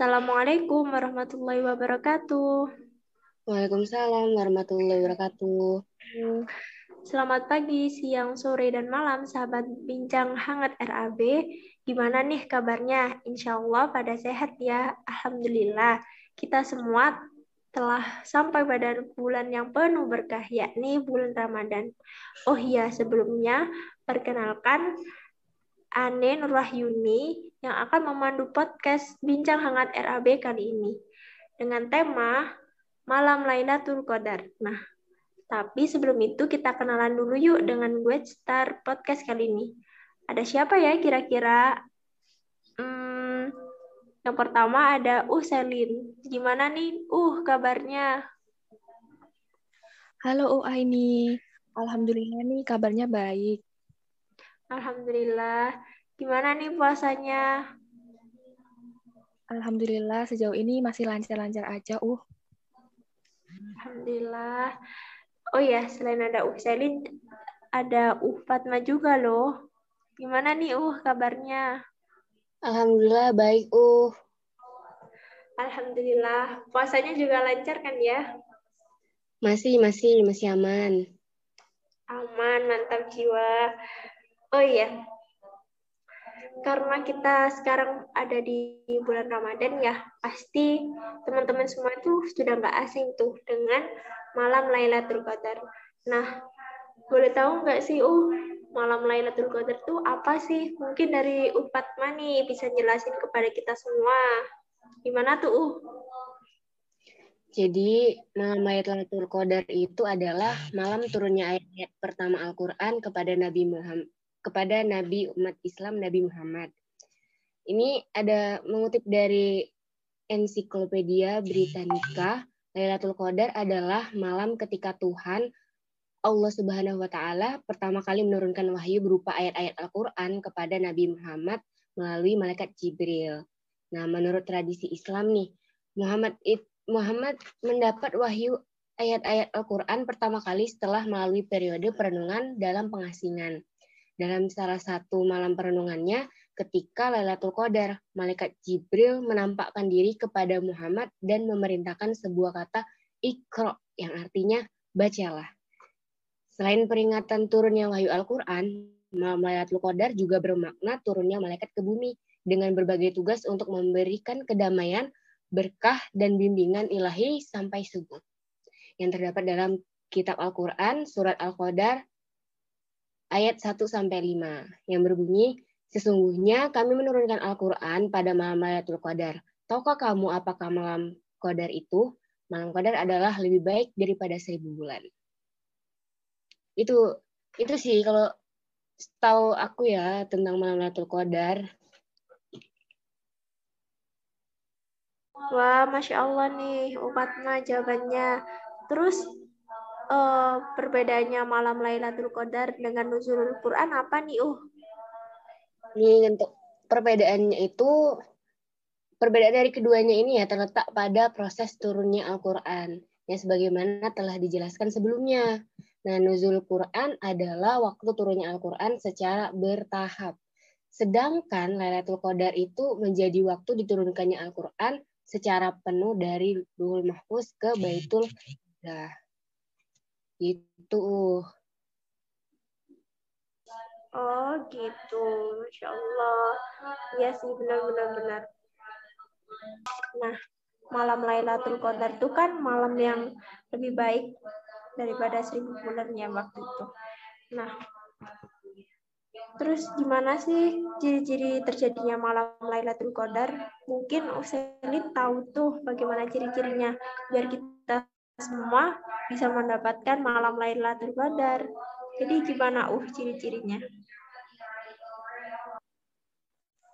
Assalamualaikum warahmatullahi wabarakatuh. Waalaikumsalam warahmatullahi wabarakatuh. Selamat pagi, siang, sore, dan malam, sahabat bincang hangat RAB. Gimana nih kabarnya? Insya Allah pada sehat ya. Alhamdulillah. Kita semua telah sampai pada bulan yang penuh berkah, yakni bulan Ramadan. Oh iya, sebelumnya perkenalkan Ane Nurwahyuni yang akan memandu podcast Bincang Hangat RAB kali ini dengan tema Malam Lailatul Qadar. Nah, tapi sebelum itu kita kenalan dulu yuk dengan gue star podcast kali ini. Ada siapa ya kira-kira? Hmm, yang pertama ada Uh Selin. Gimana nih Uh kabarnya? Halo Uh Aini. Alhamdulillah nih kabarnya baik. Alhamdulillah. Gimana nih puasanya? Alhamdulillah sejauh ini masih lancar-lancar aja, Uh. Alhamdulillah. Oh ya, selain ada Uh Selin, ada Uh Fatma juga loh. Gimana nih Uh kabarnya? Alhamdulillah baik, Uh. Alhamdulillah. Puasanya juga lancar kan ya? Masih, masih, masih aman. Aman, mantap jiwa. Oh iya, karena kita sekarang ada di bulan Ramadan ya, pasti teman-teman semua itu sudah nggak asing tuh dengan malam Lailatul Qadar. Nah, boleh tahu nggak sih, uh, malam Lailatul Qadar itu apa sih? Mungkin dari Upat Mani bisa jelasin kepada kita semua. Gimana tuh, uh? Jadi, malam Lailatul Qadar itu adalah malam turunnya ayat-ayat pertama Al-Quran kepada Nabi Muhammad kepada Nabi umat Islam Nabi Muhammad. Ini ada mengutip dari Ensiklopedia Britannica, Lailatul Qadar adalah malam ketika Tuhan Allah Subhanahu wa taala pertama kali menurunkan wahyu berupa ayat-ayat Al-Qur'an kepada Nabi Muhammad melalui malaikat Jibril. Nah, menurut tradisi Islam nih, Muhammad Muhammad mendapat wahyu ayat-ayat Al-Qur'an pertama kali setelah melalui periode perenungan dalam pengasingan dalam salah satu malam perenungannya ketika Lailatul Qadar, malaikat Jibril menampakkan diri kepada Muhammad dan memerintahkan sebuah kata ikro yang artinya bacalah. Selain peringatan turunnya wahyu Al-Quran, malam Lailatul Qadar juga bermakna turunnya malaikat ke bumi dengan berbagai tugas untuk memberikan kedamaian, berkah, dan bimbingan ilahi sampai subuh. Yang terdapat dalam kitab Al-Quran, surat Al-Qadar, ayat 1 sampai 5 yang berbunyi Sesungguhnya kami menurunkan Al-Qur'an pada malam Lailatul Qadar. Tahukah kamu apakah malam Qadar itu? Malam Qadar adalah lebih baik daripada seribu bulan. Itu itu sih kalau tahu aku ya tentang malam Lailatul Qadar. Wah, masya Allah nih, Upatma jawabannya. Terus uh, perbedaannya malam Lailatul Qadar dengan nuzulul Quran apa nih, Uh? Nih untuk perbedaannya itu perbedaan dari keduanya ini ya terletak pada proses turunnya Al-Qur'an yang sebagaimana telah dijelaskan sebelumnya. Nah, nuzul Quran adalah waktu turunnya Al-Quran secara bertahap. Sedangkan Lailatul Qadar itu menjadi waktu diturunkannya Al-Quran secara penuh dari Duhul Mahfuz ke Baitul Izzah. Itu. Oh gitu, Masya Allah. Iya sih benar-benar benar. Nah, malam Lailatul Qadar itu kan malam yang lebih baik daripada seribu bulannya waktu itu. Nah, terus gimana sih ciri-ciri terjadinya malam Lailatul Qadar? Mungkin Uselin tahu tuh bagaimana ciri-cirinya biar kita semua bisa mendapatkan malam Lailatul Qadar. Jadi gimana uh ciri-cirinya?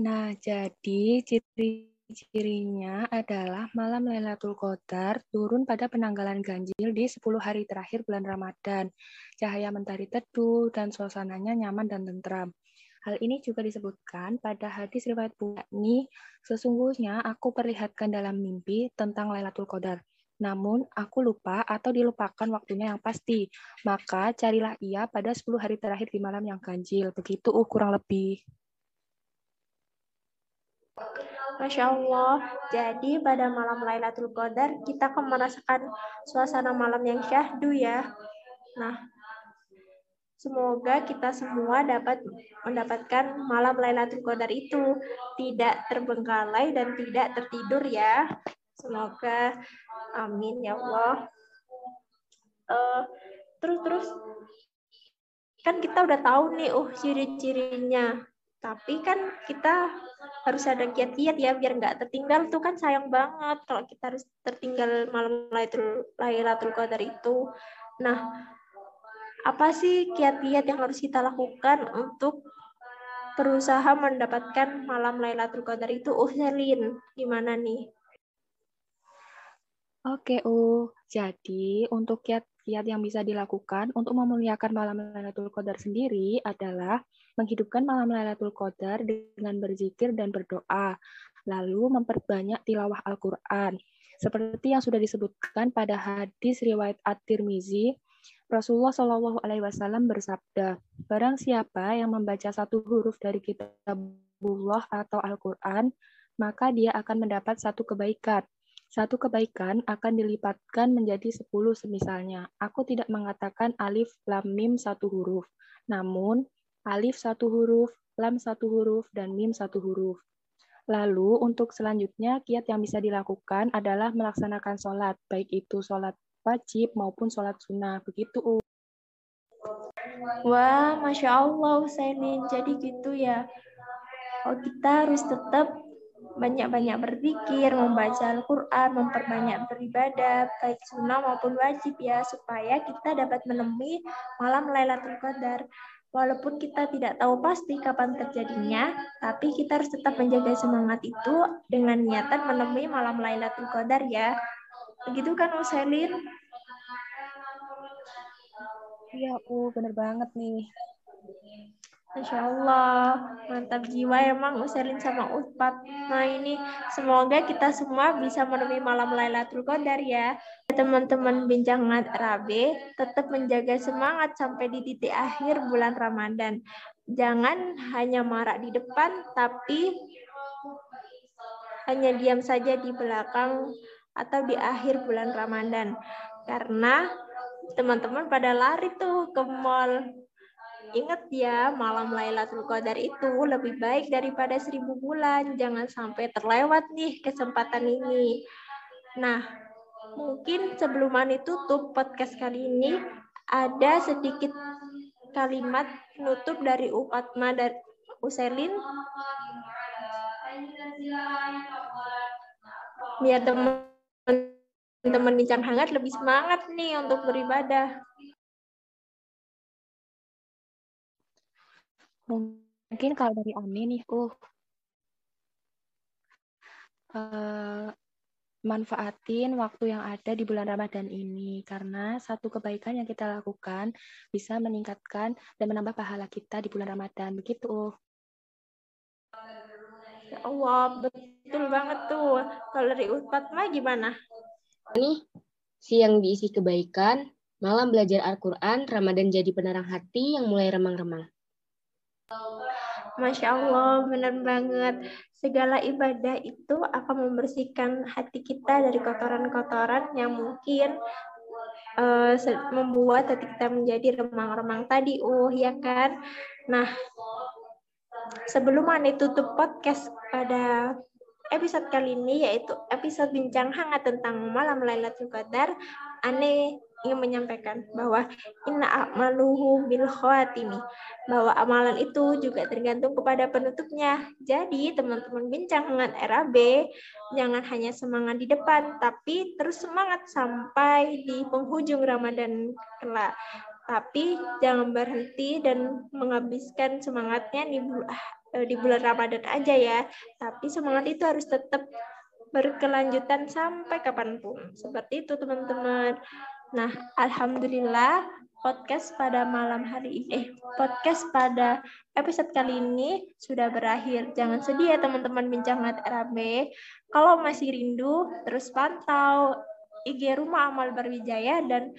Nah, jadi ciri-cirinya adalah malam Lailatul Qadar turun pada penanggalan ganjil di 10 hari terakhir bulan Ramadan. Cahaya mentari teduh dan suasananya nyaman dan tentram. Hal ini juga disebutkan pada hadis riwayat Bukhari, sesungguhnya aku perlihatkan dalam mimpi tentang Lailatul Qadar namun aku lupa atau dilupakan waktunya yang pasti. Maka carilah ia pada 10 hari terakhir di malam yang ganjil. Begitu uh, kurang lebih. Masya Allah. Jadi pada malam Lailatul Qadar kita akan merasakan suasana malam yang syahdu ya. Nah, semoga kita semua dapat mendapatkan malam Lailatul Qadar itu tidak terbengkalai dan tidak tertidur ya. Semoga amin ya Allah. Uh, terus terus kan kita udah tahu nih oh ciri-cirinya tapi kan kita harus ada kiat-kiat ya biar nggak tertinggal tuh kan sayang banget kalau kita harus tertinggal malam Lailatul Lailatul Qadar itu. Nah, apa sih kiat-kiat yang harus kita lakukan untuk berusaha mendapatkan malam Lailatul Qadar itu? Oh, Selin, gimana nih? Oke, uh, jadi untuk kiat-kiat yang bisa dilakukan untuk memuliakan malam Lailatul Qadar sendiri adalah menghidupkan malam Lailatul Qadar dengan berzikir dan berdoa, lalu memperbanyak tilawah Al-Qur'an. Seperti yang sudah disebutkan pada hadis riwayat At-Tirmizi, Rasulullah Shallallahu alaihi wasallam bersabda, "Barang siapa yang membaca satu huruf dari kitabullah atau Al-Qur'an, maka dia akan mendapat satu kebaikan." Satu kebaikan akan dilipatkan menjadi sepuluh semisalnya. Aku tidak mengatakan alif, lam, mim satu huruf. Namun, alif satu huruf, lam satu huruf, dan mim satu huruf. Lalu, untuk selanjutnya, kiat yang bisa dilakukan adalah melaksanakan sholat, baik itu sholat wajib maupun sholat sunnah. Begitu. Wah, Masya Allah. Jadi gitu ya. Oh, kita harus tetap banyak-banyak berzikir, membaca Al-Quran, memperbanyak beribadah, baik sunnah maupun wajib ya, supaya kita dapat menemui malam Lailatul Qadar. Walaupun kita tidak tahu pasti kapan terjadinya, tapi kita harus tetap menjaga semangat itu dengan niatan menemui malam Lailatul Qadar ya. Begitu kan Usailin? Iya, uh, bener banget nih. Masya Allah, mantap jiwa emang Uselin sama Utpat. Nah ini semoga kita semua bisa menemui malam Lailatul Qadar ya. Teman-teman bincangan Rabe tetap menjaga semangat sampai di titik akhir bulan Ramadan. Jangan hanya marak di depan, tapi hanya diam saja di belakang atau di akhir bulan Ramadan. Karena teman-teman pada lari tuh ke mall Ingat ya, malam Lailatul Qadar itu lebih baik daripada seribu bulan. Jangan sampai terlewat nih kesempatan ini. Nah, mungkin sebelum Ani tutup podcast kali ini, ada sedikit kalimat penutup dari Upatma dan Uselin. Biar teman-teman bincang hangat lebih semangat nih untuk beribadah. Mungkin kalau dari Ami nih, uh, uh, manfaatin waktu yang ada di bulan Ramadan ini karena satu kebaikan yang kita lakukan bisa meningkatkan dan menambah pahala kita di bulan Ramadan begitu. Ya Allah, betul banget tuh. Kalau dari Ustadz mah gimana? Ini siang diisi kebaikan, malam belajar Al-Quran, Ramadan jadi penerang hati yang mulai remang-remang. Masya Allah, benar banget. Segala ibadah itu akan membersihkan hati kita dari kotoran-kotoran yang mungkin uh, membuat hati kita menjadi remang-remang tadi, uh, ya kan? Nah, sebelum Ani tutup podcast pada episode kali ini, yaitu episode bincang hangat tentang malam Lailatul Qadar, Ane ingin menyampaikan bahwa inna amaluhu bil khawatimi bahwa amalan itu juga tergantung kepada penutupnya. Jadi teman-teman bincang dengan RAB jangan hanya semangat di depan tapi terus semangat sampai di penghujung Ramadan kelak. Tapi jangan berhenti dan menghabiskan semangatnya di bulan di bulan Ramadan aja ya. Tapi semangat itu harus tetap berkelanjutan sampai kapan pun. Seperti itu teman-teman. Nah, alhamdulillah podcast pada malam hari ini, eh, podcast pada episode kali ini sudah berakhir. Jangan sedih ya teman-teman bincang RAB. Kalau masih rindu, terus pantau IG Rumah Amal Berwijaya dan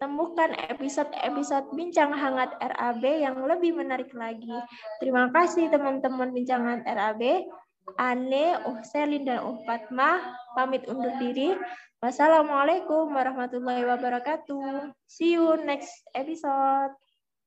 temukan episode-episode bincang hangat RAB yang lebih menarik lagi. Terima kasih teman-teman bincangan RAB. Ane, Uh Selin, dan Uh Fatma pamit undur diri. Wassalamualaikum warahmatullahi wabarakatuh. See you next episode.